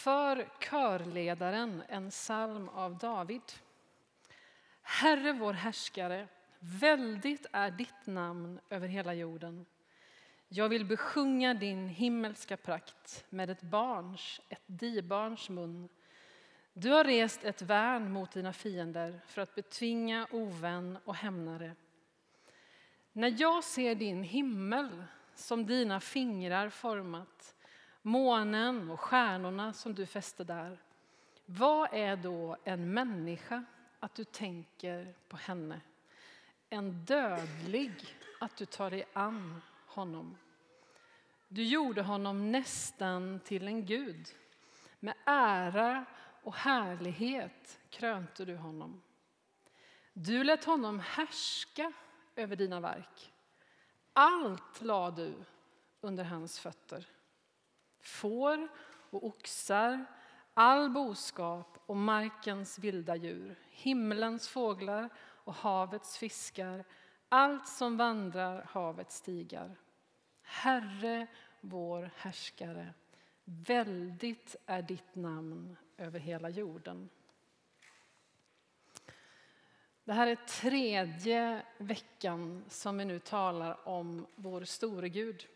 För körledaren en psalm av David. Herre vår härskare, väldigt är ditt namn över hela jorden. Jag vill besjunga din himmelska prakt med ett barns, ett dibarns mun. Du har rest ett värn mot dina fiender för att betvinga ovän och hämnare. När jag ser din himmel som dina fingrar format, månen och stjärnorna som du fäste där, vad är då en människa att du tänker på henne? En dödlig att du tar dig an honom. Du gjorde honom nästan till en gud. Med ära och härlighet krönte du honom. Du lät honom härska över dina verk. Allt lade du under hans fötter. Får och oxar, all boskap och markens vilda djur, himlens fåglar och havets fiskar, allt som vandrar havets stigar. Herre, vår härskare, väldigt är ditt namn över hela jorden. Det här är tredje veckan som vi nu talar om vår store Gud.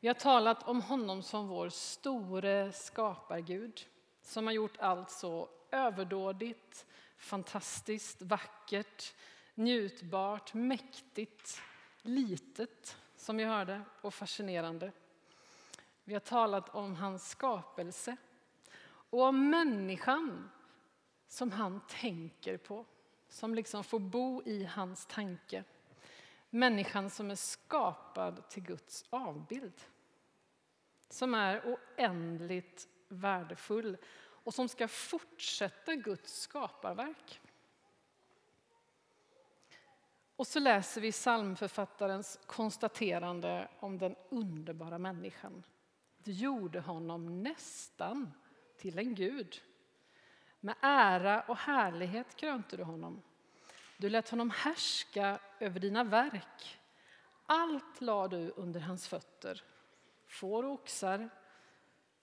Vi har talat om honom som vår store skapargud som har gjort allt så överdådigt, fantastiskt, vackert, njutbart, mäktigt, litet som vi hörde och fascinerande. Vi har talat om hans skapelse och om människan som han tänker på, som liksom får bo i hans tanke. Människan som är skapad till Guds avbild. Som är oändligt värdefull och som ska fortsätta Guds skaparverk. Och så läser vi psalmförfattarens konstaterande om den underbara människan. Du gjorde honom nästan till en gud. Med ära och härlighet krönte du honom. Du lät honom härska över dina verk. Allt lade du under hans fötter, får och oxar,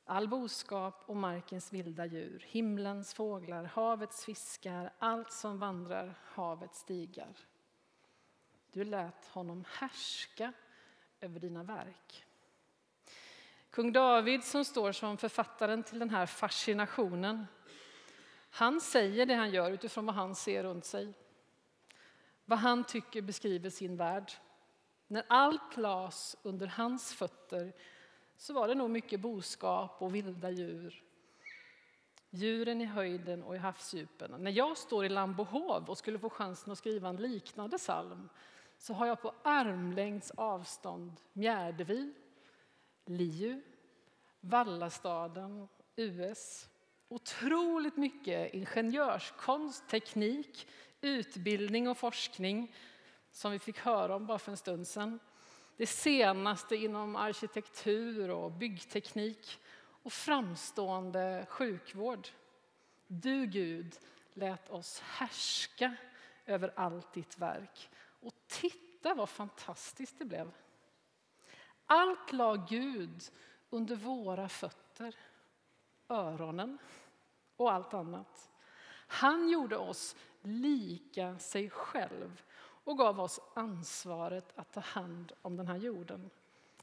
all boskap och markens vilda djur, himlens fåglar, havets fiskar, allt som vandrar havets stigar. Du lät honom härska över dina verk. Kung David som står som författaren till den här fascinationen, han säger det han gör utifrån vad han ser runt sig. Vad han tycker beskriver sin värld. När allt las under hans fötter så var det nog mycket boskap och vilda djur. Djuren i höjden och i havsdjupen. När jag står i Lambohov och skulle få chansen att skriva en liknande psalm så har jag på armlängds avstånd Mjärdevi, LiU, Vallastaden, US. Otroligt mycket ingenjörskonst, teknik, utbildning och forskning som vi fick höra om bara för en stund sedan. Det senaste inom arkitektur och byggteknik och framstående sjukvård. Du, Gud, lät oss härska över allt ditt verk. Och titta vad fantastiskt det blev. Allt la Gud under våra fötter, öronen och allt annat. Han gjorde oss lika sig själv och gav oss ansvaret att ta hand om den här jorden.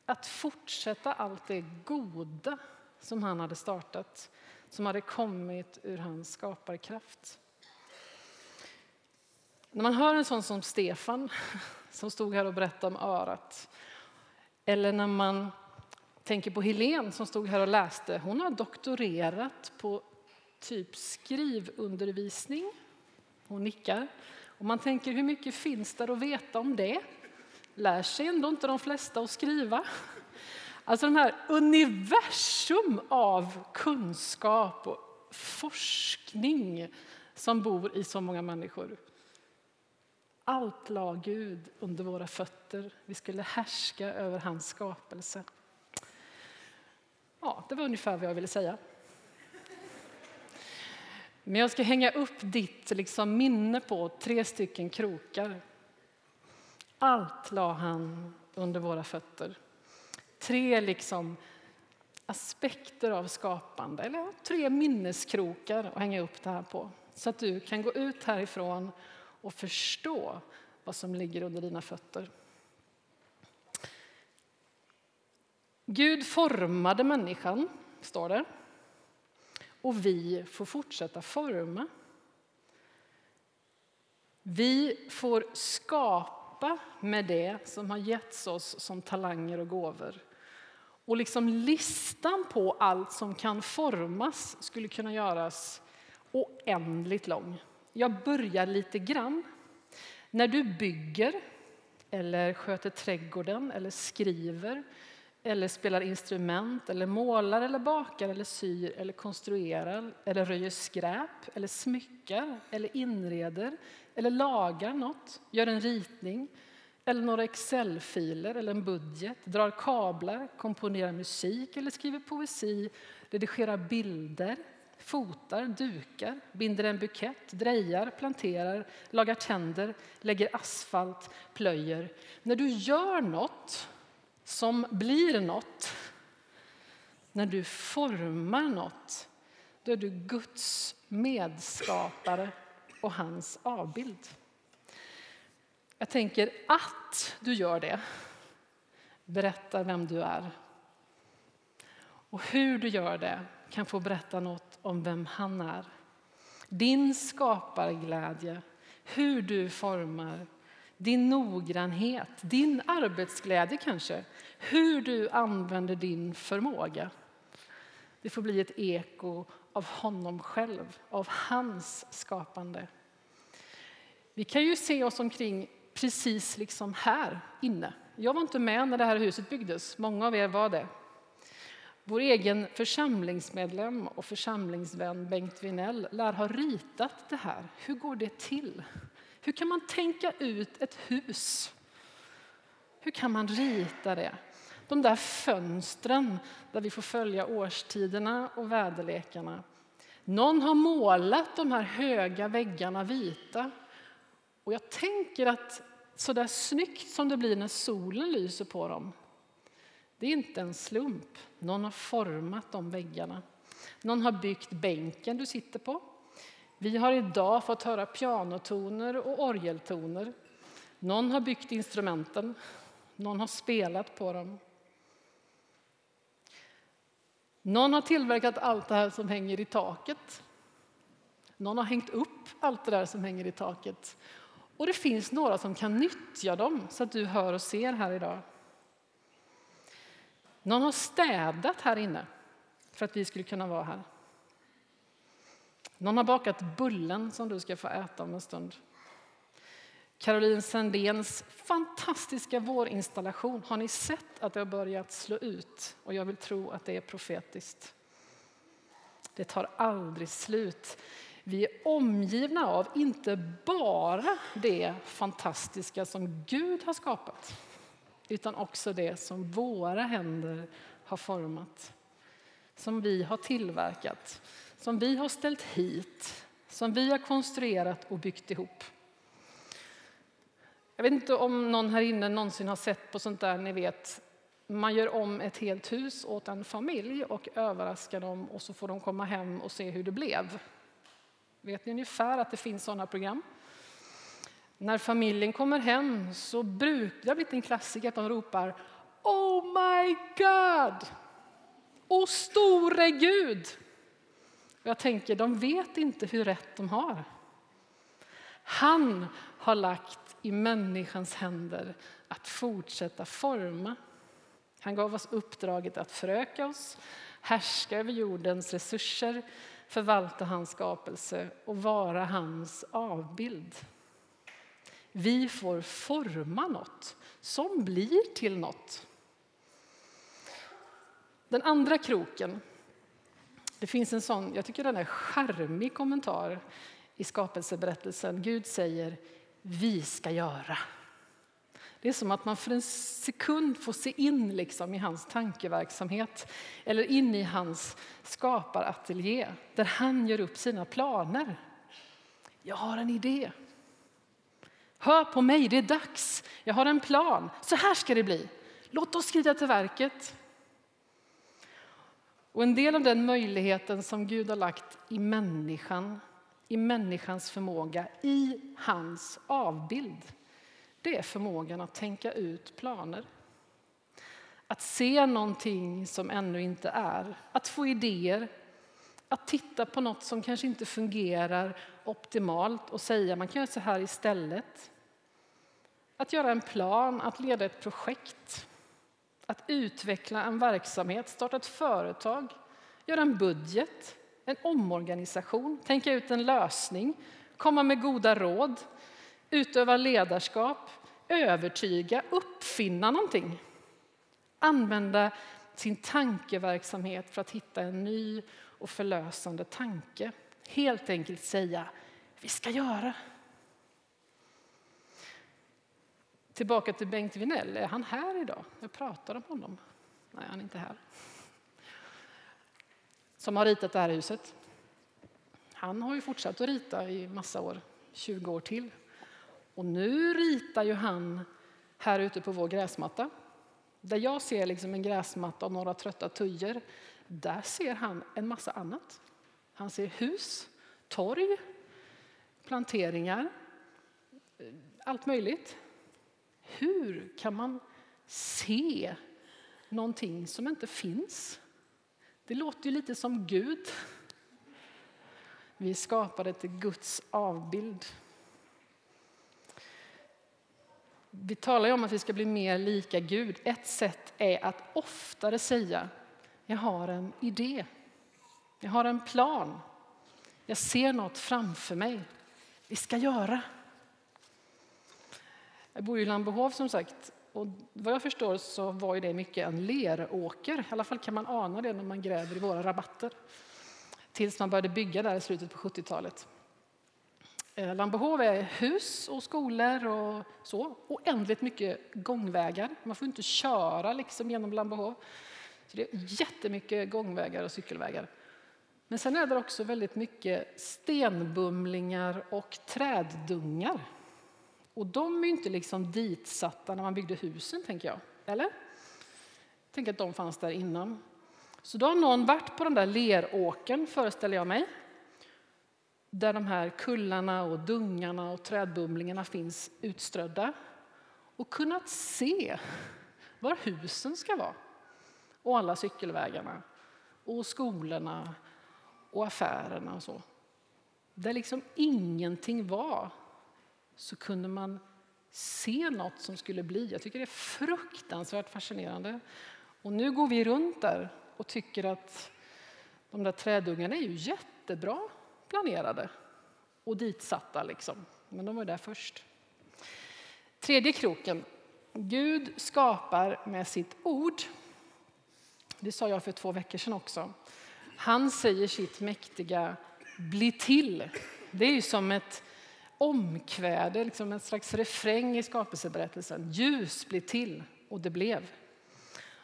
Att fortsätta allt det goda som han hade startat, som hade kommit ur hans skaparkraft. När man hör en sån som Stefan, som stod här och berättade om örat, eller när man tänker på Helen som stod här och läste. Hon har doktorerat på typ skrivundervisning. Hon nickar. Och man tänker hur mycket finns där att veta om det? Lär sig ändå inte de flesta att skriva? Alltså den här universum av kunskap och forskning som bor i så många människor. Allt la Gud under våra fötter. Vi skulle härska över hans skapelse. Ja, det var ungefär vad jag ville säga. Men jag ska hänga upp ditt liksom, minne på tre stycken krokar. Allt la han under våra fötter. Tre liksom aspekter av skapande, eller tre minneskrokar att hänga upp det här på. Så att du kan gå ut härifrån och förstå vad som ligger under dina fötter. Gud formade människan, står det. Och vi får fortsätta forma. Vi får skapa med det som har getts oss som talanger och gåvor. Och liksom listan på allt som kan formas skulle kunna göras oändligt lång. Jag börjar lite grann. När du bygger, eller sköter trädgården eller skriver eller spelar instrument, eller målar, eller bakar, eller syr, eller konstruerar, eller röjer skräp, eller smyckar, eller inreder, eller lagar något, gör en ritning, eller några Excel-filer eller en budget, drar kablar, komponerar musik eller skriver poesi, redigerar bilder, fotar, dukar, binder en bukett, drejar, planterar, lagar tänder, lägger asfalt, plöjer. När du gör något som blir något, när du formar något, då är du Guds medskapare och hans avbild. Jag tänker att du gör det berättar vem du är. Och hur du gör det kan få berätta något om vem han är. Din skaparglädje, hur du formar, din noggrannhet, din arbetsglädje kanske, hur du använder din förmåga. Det får bli ett eko av honom själv, av hans skapande. Vi kan ju se oss omkring precis liksom här inne. Jag var inte med när det här huset byggdes, många av er var det. Vår egen församlingsmedlem och församlingsvän Bengt Vinell lär ha ritat det här. Hur går det till? Hur kan man tänka ut ett hus? Hur kan man rita det? De där fönstren där vi får följa årstiderna och väderlekarna. Någon har målat de här höga väggarna vita. Och jag tänker att så där snyggt som det blir när solen lyser på dem, det är inte en slump. Någon har format de väggarna. Någon har byggt bänken du sitter på. Vi har idag fått höra pianotoner och orgeltoner. Någon har byggt instrumenten, någon har spelat på dem. Någon har tillverkat allt det här som hänger i taket. Någon har hängt upp allt det där som hänger i taket. Och det finns några som kan nyttja dem så att du hör och ser här idag. Någon har städat här inne för att vi skulle kunna vara här. Någon har bakat bullen som du ska få äta om en stund. Caroline Sandéns fantastiska vårinstallation. Har ni sett att det har börjat slå ut? Och jag vill tro att det är profetiskt. Det tar aldrig slut. Vi är omgivna av inte bara det fantastiska som Gud har skapat utan också det som våra händer har format, som vi har tillverkat, som vi har ställt hit, som vi har konstruerat och byggt ihop. Jag vet inte om någon här inne någonsin har sett på sånt där, ni vet, man gör om ett helt hus åt en familj och överraskar dem och så får de komma hem och se hur det blev. Vet ni ungefär att det finns sådana program? När familjen kommer hem så brukar det har blivit en klassiker att de ropar Oh my God! O store Gud! Jag tänker, de vet inte hur rätt de har. Han har lagt i människans händer att fortsätta forma. Han gav oss uppdraget att föröka oss, härska över jordens resurser, förvalta hans skapelse och vara hans avbild. Vi får forma något som blir till något. Den andra kroken, det finns en sån, jag tycker den är charmig kommentar i skapelseberättelsen. Gud säger vi ska göra. Det är som att man för en sekund får se in liksom i hans tankeverksamhet eller in i hans skaparateljé där han gör upp sina planer. Jag har en idé. Hör på mig, det är dags. Jag har en plan. Så här ska det bli. Låt oss skrida till verket. Och en del av den möjligheten som Gud har lagt i människan, i människans förmåga, i hans avbild, det är förmågan att tänka ut planer. Att se någonting som ännu inte är, att få idéer, att titta på något som kanske inte fungerar optimalt och säga man kan göra så här istället. Att göra en plan, att leda ett projekt, att utveckla en verksamhet, starta ett företag, göra en budget, en omorganisation, tänka ut en lösning, komma med goda råd, utöva ledarskap, övertyga, uppfinna någonting. Använda sin tankeverksamhet för att hitta en ny och förlösande tanke. Helt enkelt säga, vi ska göra. Tillbaka till Bengt Vinell. Är han här idag? Jag pratar om honom. Nej, han är inte här. Som har ritat det här huset. Han har ju fortsatt att rita i massa år, 20 år till. Och nu ritar ju han här ute på vår gräsmatta. Där jag ser liksom en gräsmatta och några trötta tujor, där ser han en massa annat. Han ser hus, torg, planteringar, allt möjligt. Hur kan man se någonting som inte finns? Det låter ju lite som Gud. Vi är skapade till Guds avbild. Vi talar ju om att vi ska bli mer lika Gud. Ett sätt är att oftare säga jag har en idé. Jag har en plan. Jag ser något framför mig. Vi ska göra. Jag bor i Lambohov som sagt. Och vad jag förstår så var det mycket en leråker. I alla fall kan man ana det när man gräver i våra rabatter. Tills man började bygga där i slutet på 70-talet. Eh, Lambohov är hus och skolor och så. Oändligt mycket gångvägar. Man får inte köra liksom genom Lambohov. Så det är jättemycket gångvägar och cykelvägar. Men sen är det också väldigt mycket stenbumlingar och träddungar. Och de är inte liksom ditsatta när man byggde husen, tänker jag. Eller? Tänk att de fanns där innan. Så då har någon varit på den där leråken, föreställer jag mig. Där de här kullarna och dungarna och trädbumlingarna finns utströdda. Och kunnat se var husen ska vara. Och alla cykelvägarna. Och skolorna och affärerna och så. Där liksom ingenting var så kunde man se något som skulle bli. Jag tycker det är fruktansvärt fascinerande. Och nu går vi runt där och tycker att de där trädungarna är ju jättebra planerade och ditsatta. Liksom. Men de var där först. Tredje kroken. Gud skapar med sitt ord. Det sa jag för två veckor sedan också. Han säger sitt mäktiga bli till. Det är ju som ett omkväde, liksom en slags refräng i skapelseberättelsen. Ljus blir till, och det blev.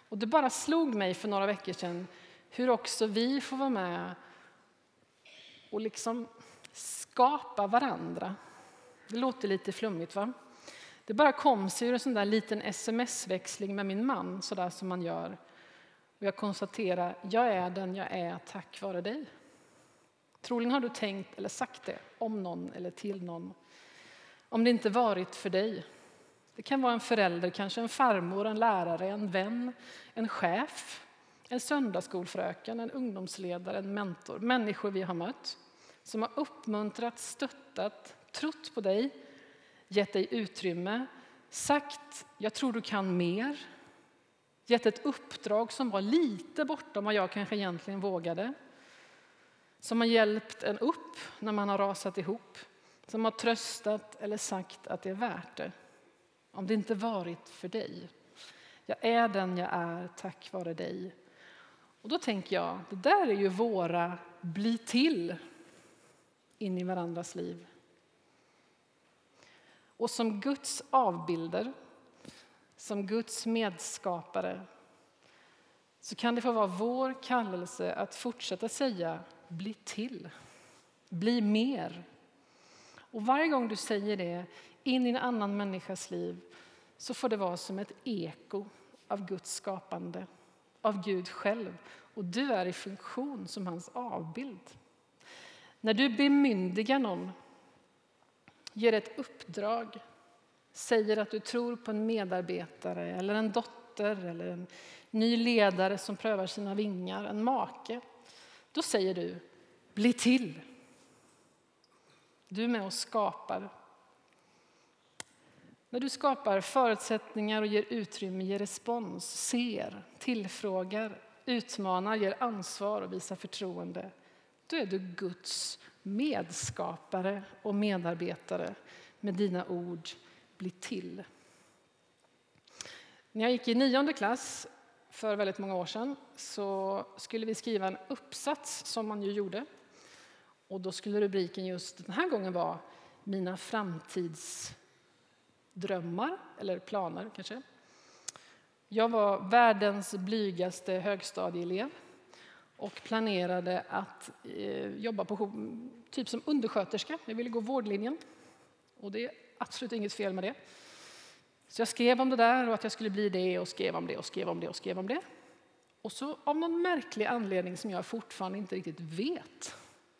Och det bara slog mig för några veckor sedan hur också vi får vara med och liksom skapa varandra. Det låter lite flummigt, va? Det bara kom sig ur en sån där liten sms-växling med min man, så där som man gör. Och jag konstaterar, jag är den jag är tack vare dig. Troligen har du tänkt eller sagt det om någon eller till någon. Om det inte varit för dig. Det kan vara en förälder, kanske en farmor, en lärare, en vän, en chef, en söndagsskolfröken, en ungdomsledare, en mentor. Människor vi har mött som har uppmuntrat, stöttat, trott på dig, gett dig utrymme, sagt jag tror du kan mer, gett ett uppdrag som var lite bortom vad jag kanske egentligen vågade som har hjälpt en upp när man har rasat ihop, som har tröstat eller sagt att det är värt det. Om det inte varit för dig. Jag är den jag är tack vare dig. Och då tänker jag, det där är ju våra bli till in i varandras liv. Och som Guds avbilder, som Guds medskapare så kan det få vara vår kallelse att fortsätta säga bli till, bli mer. Och varje gång du säger det in i en annan människas liv så får det vara som ett eko av Guds skapande. av Gud själv och du är i funktion som hans avbild. När du bemyndigar någon, ger ett uppdrag, säger att du tror på en medarbetare eller en dotter eller en ny ledare som prövar sina vingar, en make, då säger du bli till. Du är med och skapar. När du skapar förutsättningar och ger utrymme, ger respons, ser, tillfrågar, utmanar, ger ansvar och visar förtroende, då är du Guds medskapare och medarbetare med dina ord bli till. När jag gick i nionde klass för väldigt många år sedan så skulle vi skriva en uppsats som man ju gjorde. Och då skulle rubriken just den här gången vara Mina framtidsdrömmar, eller planer kanske. Jag var världens blygaste högstadieelev och planerade att eh, jobba på, typ som undersköterska. Jag ville gå vårdlinjen. Och det är absolut inget fel med det. Så jag skrev om det där och att jag skulle bli det och skrev om det och skrev om det och skrev om det. Och så av någon märklig anledning som jag fortfarande inte riktigt vet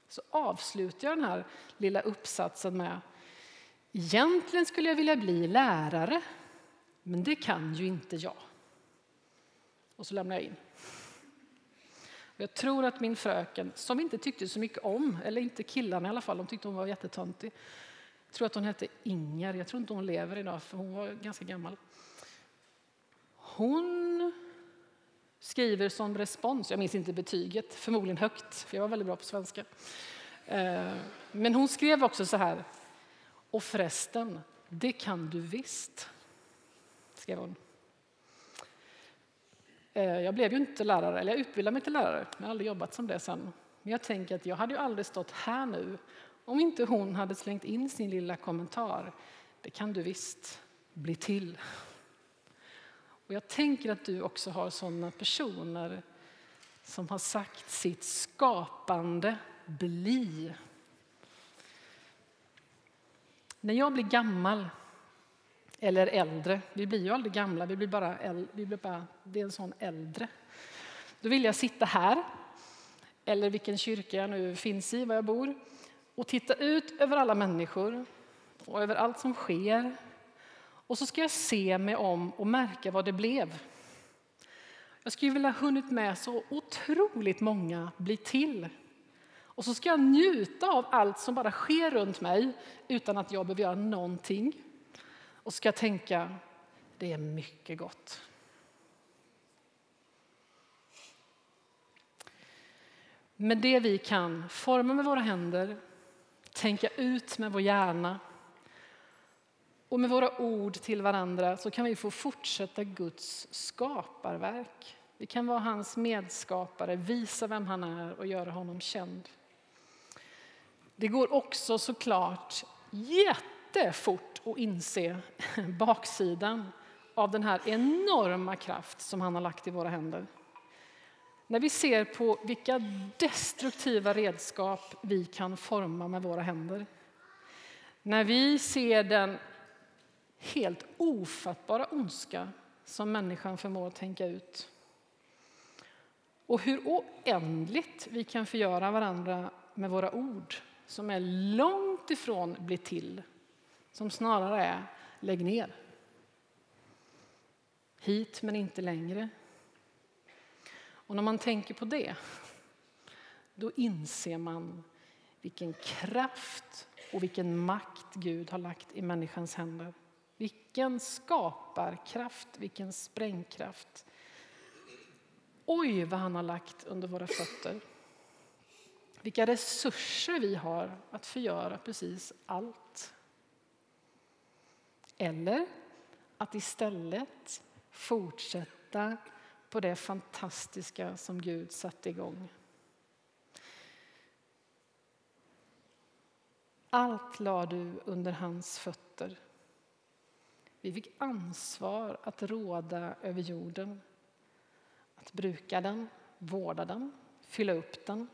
så avslutar jag den här lilla uppsatsen med Egentligen skulle jag vilja bli lärare, men det kan ju inte jag. Och så lämnar jag in. Jag tror att min fröken, som inte tyckte så mycket om, eller inte killarna i alla fall, de tyckte hon var jättetöntig, jag tror att hon hette Inger, jag tror inte hon lever idag för hon var ganska gammal. Hon skriver som respons, jag minns inte betyget, förmodligen högt, för jag var väldigt bra på svenska. Eh, men hon skrev också så här, och förresten, det kan du visst, skrev hon. Eh, jag blev ju inte lärare, eller jag utbildade mig till lärare, jag har aldrig jobbat som det sen. Men jag tänker att jag hade ju aldrig stått här nu om inte hon hade slängt in sin lilla kommentar. Det kan du visst bli till. Och jag tänker att du också har sådana personer som har sagt sitt skapande bli. När jag blir gammal, eller äldre, vi blir ju aldrig gamla, vi blir bara, vi blir bara det är en sån äldre. Då vill jag sitta här, eller vilken kyrka jag nu finns i, var jag bor och titta ut över alla människor och över allt som sker. Och så ska jag se mig om och märka vad det blev. Jag skulle vilja ha hunnit med så otroligt många bli till. Och så ska jag njuta av allt som bara sker runt mig utan att jag behöver göra någonting. Och ska jag tänka, det är mycket gott. Med det vi kan forma med våra händer tänka ut med vår hjärna och med våra ord till varandra så kan vi få fortsätta Guds skaparverk. Vi kan vara hans medskapare, visa vem han är och göra honom känd. Det går också såklart jättefort att inse baksidan av den här enorma kraft som han har lagt i våra händer. När vi ser på vilka destruktiva redskap vi kan forma med våra händer. När vi ser den helt ofattbara ondska som människan förmår tänka ut. Och hur oändligt vi kan förgöra varandra med våra ord som är långt ifrån bli till, som snarare är lägg ner. Hit men inte längre. Och när man tänker på det, då inser man vilken kraft och vilken makt Gud har lagt i människans händer. Vilken skaparkraft, vilken sprängkraft. Oj, vad han har lagt under våra fötter. Vilka resurser vi har att förgöra precis allt. Eller att istället fortsätta på det fantastiska som Gud satte igång. Allt la du under hans fötter. Vi fick ansvar att råda över jorden, att bruka den, vårda den, fylla upp den.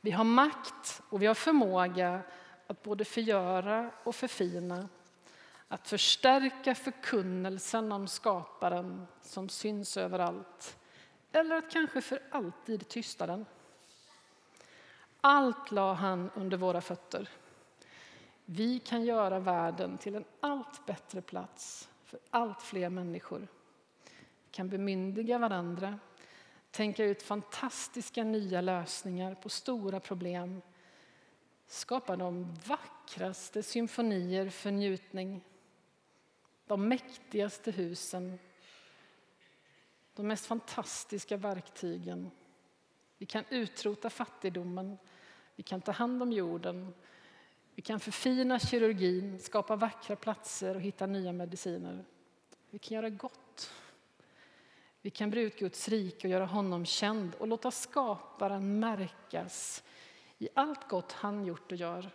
Vi har makt och vi har förmåga att både förgöra och förfina att förstärka förkunnelsen om skaparen som syns överallt eller att kanske för alltid tysta den. Allt la han under våra fötter. Vi kan göra världen till en allt bättre plats för allt fler människor. Vi kan bemyndiga varandra, tänka ut fantastiska nya lösningar på stora problem, skapa de vackraste symfonier för njutning, de mäktigaste husen, de mest fantastiska verktygen. Vi kan utrota fattigdomen, vi kan ta hand om jorden, vi kan förfina kirurgin, skapa vackra platser och hitta nya mediciner. Vi kan göra gott. Vi kan bre ut Guds rike och göra honom känd och låta skaparen märkas i allt gott han gjort och gör.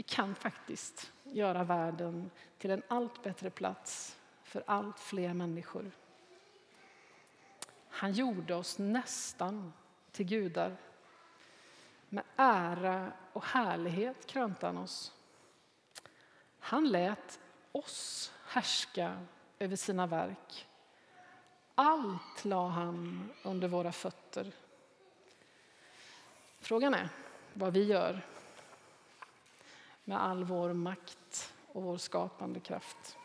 Vi kan faktiskt göra världen till en allt bättre plats för allt fler människor. Han gjorde oss nästan till gudar. Med ära och härlighet krönte han oss. Han lät oss härska över sina verk. Allt la han under våra fötter. Frågan är vad vi gör med all vår makt och vår skapande kraft.